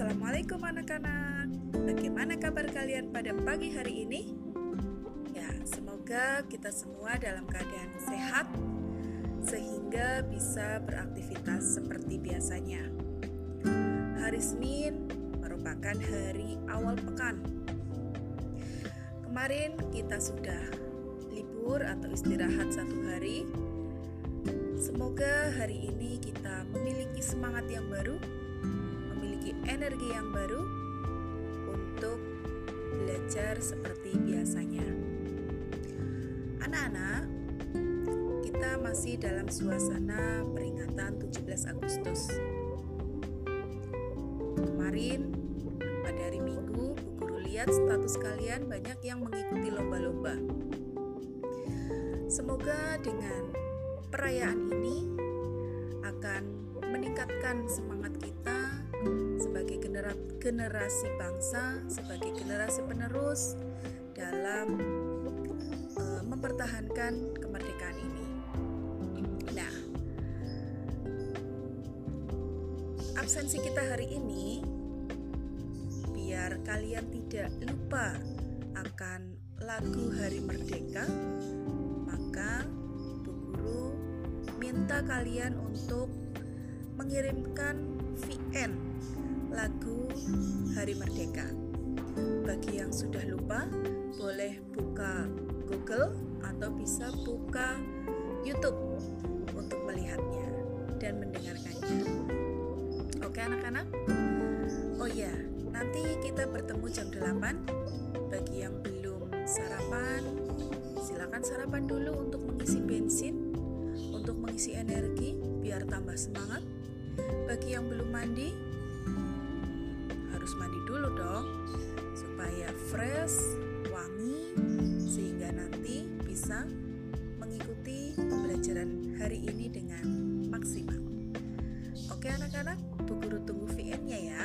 Assalamualaikum anak-anak. Bagaimana kabar kalian pada pagi hari ini? Ya, semoga kita semua dalam keadaan sehat sehingga bisa beraktivitas seperti biasanya. Hari Senin merupakan hari awal pekan. Kemarin kita sudah libur atau istirahat satu hari. Semoga hari ini kita memiliki semangat yang baru memiliki energi yang baru untuk belajar seperti biasanya. Anak-anak, kita masih dalam suasana peringatan 17 Agustus. Kemarin pada hari Minggu, Bu Guru lihat status kalian banyak yang mengikuti lomba-lomba. Semoga dengan perayaan ini akan meningkatkan semangat kita generasi bangsa, sebagai generasi penerus dalam uh, mempertahankan kemerdekaan ini. Nah, absensi kita hari ini biar kalian tidak lupa akan lagu Hari Merdeka, maka Bu Guru minta kalian untuk mengirimkan VN lagu Hari Merdeka. Bagi yang sudah lupa, boleh buka Google atau bisa buka YouTube untuk melihatnya dan mendengarkannya. Oke anak-anak? Oh ya, nanti kita bertemu jam 8. Bagi yang belum sarapan, silakan sarapan dulu untuk mengisi bensin, untuk mengisi energi biar tambah semangat. Bagi yang belum mandi, harus mandi dulu dong supaya fresh, wangi sehingga nanti bisa mengikuti pembelajaran hari ini dengan maksimal. Oke anak-anak, Bu Guru tunggu VN-nya ya.